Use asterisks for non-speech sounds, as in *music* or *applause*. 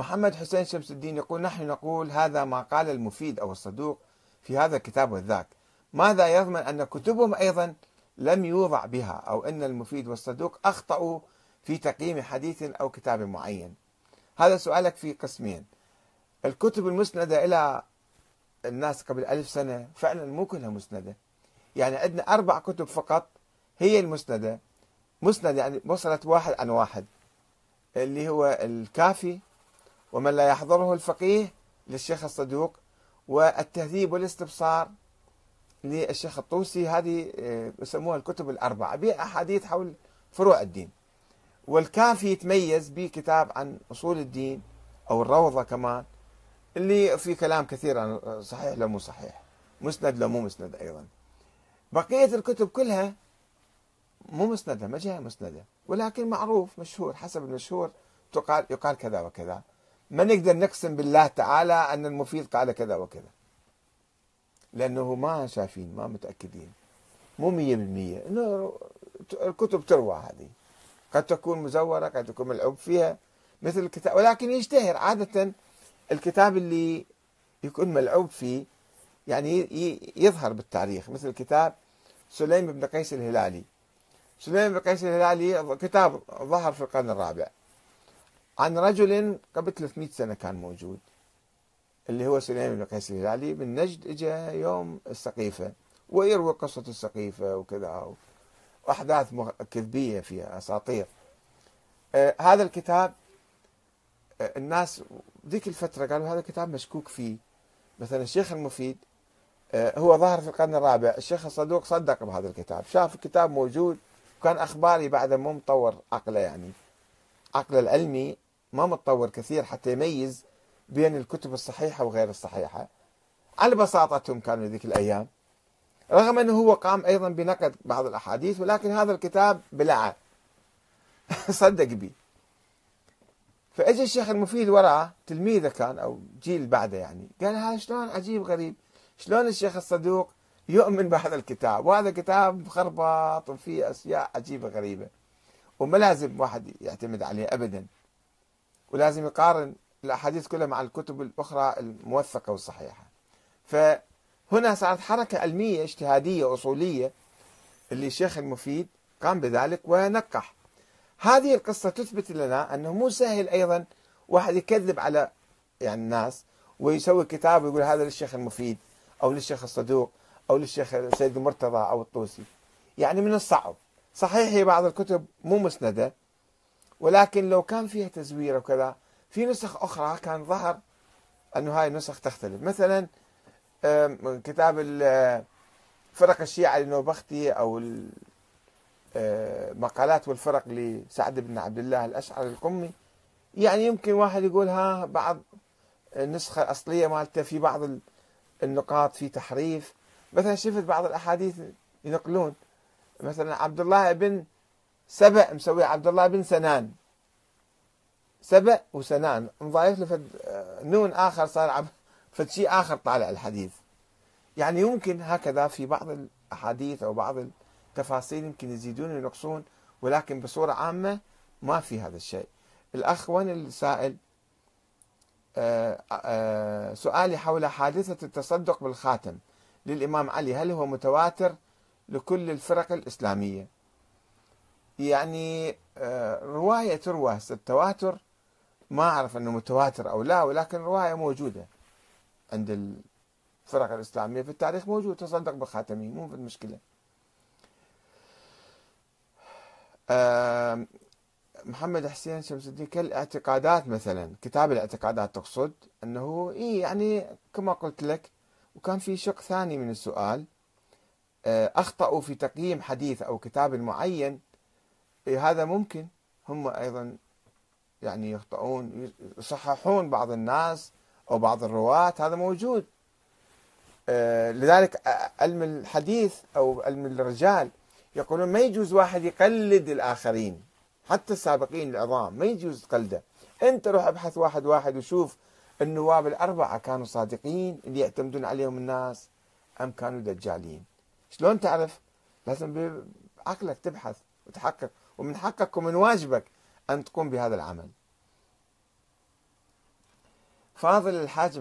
محمد حسين شمس الدين يقول نحن نقول هذا ما قال المفيد أو الصدوق في هذا الكتاب والذاك. ماذا يضمن أن كتبهم أيضا لم يوضع بها أو أن المفيد والصدوق أخطأوا في تقييم حديث أو كتاب معين؟ هذا سؤالك في قسمين. الكتب المسندة إلى الناس قبل ألف سنة فعلا مو كلها مسندة. يعني عندنا أربع كتب فقط هي المسندة. مسند يعني وصلت واحد عن واحد اللي هو الكافي ومن لا يحضره الفقيه للشيخ الصدوق والتهذيب والاستبصار للشيخ الطوسي هذه آه، يسموها الكتب الأربعة بها أحاديث حول فروع الدين. والكافي يتميز بكتاب عن أصول الدين أو الروضة كمان اللي في كلام كثير عن صحيح لو مو صحيح مسند لو مو مسند أيضا. بقية الكتب كلها مو مسندة ما جاء مسندة ولكن معروف مشهور حسب المشهور تقال يقال كذا وكذا. ما نقدر نقسم بالله تعالى أن المفيد قال كذا وكذا. لأنه ما شايفين ما متأكدين. مو مية بالمية. إنه الكتب تروى هذه. قد تكون مزورة قد تكون ملعوب فيها مثل الكتاب. ولكن يشتهر عادة الكتاب اللي يكون ملعوب فيه يعني يظهر بالتاريخ. مثل كتاب سليم بن قيس الهلالي. سليم بن قيس الهلالي كتاب ظهر في القرن الرابع. عن رجل قبل 300 سنة كان موجود اللي هو سليم بن قيس الهلالي. من نجد اجى يوم السقيفة ويروي قصة السقيفة وكذا وأحداث كذبية فيها أساطير. آه هذا الكتاب آه الناس ذيك الفترة قالوا هذا الكتاب مشكوك فيه. مثلا الشيخ المفيد آه هو ظهر في القرن الرابع. الشيخ الصدوق صدق بهذا الكتاب. شاف الكتاب موجود وكان أخباري بعد مو مطور عقله يعني عقله العلمي. ما متطور كثير حتى يميز بين الكتب الصحيحة وغير الصحيحة. على بساطتهم كانوا ذيك الأيام. رغم أنه هو قام أيضا بنقد بعض الأحاديث ولكن هذا الكتاب بلعه *laughs* صدق به فاجى الشيخ المفيد وراه تلميذه كان أو جيل بعده يعني قال هذا شلون عجيب غريب. شلون الشيخ الصدوق يؤمن بهذا الكتاب؟ وهذا كتاب مخربط وفيه أشياء عجيبة غريبة. وما لازم واحد يعتمد عليه ابدا. ولازم يقارن الأحاديث كلها مع الكتب الأخرى الموثقة والصحيحة. فهنا صارت حركة علمية اجتهادية أصولية اللي الشيخ المفيد قام بذلك ونقح. هذه القصة تثبت لنا أنه مو سهل أيضا واحد يكذب على يعني الناس ويسوي كتاب ويقول هذا للشيخ المفيد أو للشيخ الصدوق أو للشيخ سيد المرتضى أو الطوسي. يعني من الصعب. صحيح هي بعض الكتب مو مسندة ولكن لو كان فيها تزوير وكذا في نسخ أخرى كان ظهر أنه هاي النسخ تختلف. مثلا كتاب فرق الشيعة لنوبختي أو مقالات والفرق لسعد بن عبد الله الأشعري القمي. يعني يمكن واحد يقول ها بعض النسخة الأصلية مالته في بعض النقاط في تحريف. مثلا شفت بعض الأحاديث ينقلون. مثلا عبد الله بن سبأ مسوي عبد الله بن سنان. سبأ وسنان. مضايف له فد نون آخر صار عب فد شيء آخر طالع الحديث. يعني يمكن هكذا في بعض الأحاديث أو بعض التفاصيل يمكن يزيدون وينقصون ولكن بصورة عامة ما في هذا الشيء. الأخ وين السائل؟ آه، آه، سؤالي حول حادثة التصدق بالخاتم للإمام علي. هل هو متواتر لكل الفرق الإسلامية؟ يعني آه، رواية تروى التواتر. ما أعرف أنه متواتر أو لا ولكن رواية موجودة عند الفرق الإسلامية في التاريخ موجود تصدق بخاتمه مو في المشكلة محمد حسين شمس الدين كالاعتقادات مثلا كتاب الاعتقادات تقصد إنه اي يعني كما قلت لك وكان في شق ثاني من السؤال آه، أخطأوا في تقييم حديث أو كتاب معين هذا ممكن. هم أيضا يعني يخطئون يصححون بعض الناس أو بعض الرواة هذا موجود. آه، لذلك علم الحديث أو علم الرجال يقولون ما يجوز واحد يقلد الآخرين حتى السابقين العظام ما يجوز قلده. أنت روح ابحث واحد واحد وشوف النواب الأربعة كانوا صادقين اللي يعتمدون عليهم الناس أم كانوا دجالين. شلون تعرف؟ لازم بعقلك تبحث وتحقق. ومن حقك ومن واجبك أن تقوم بهذا العمل. فاضل الحاج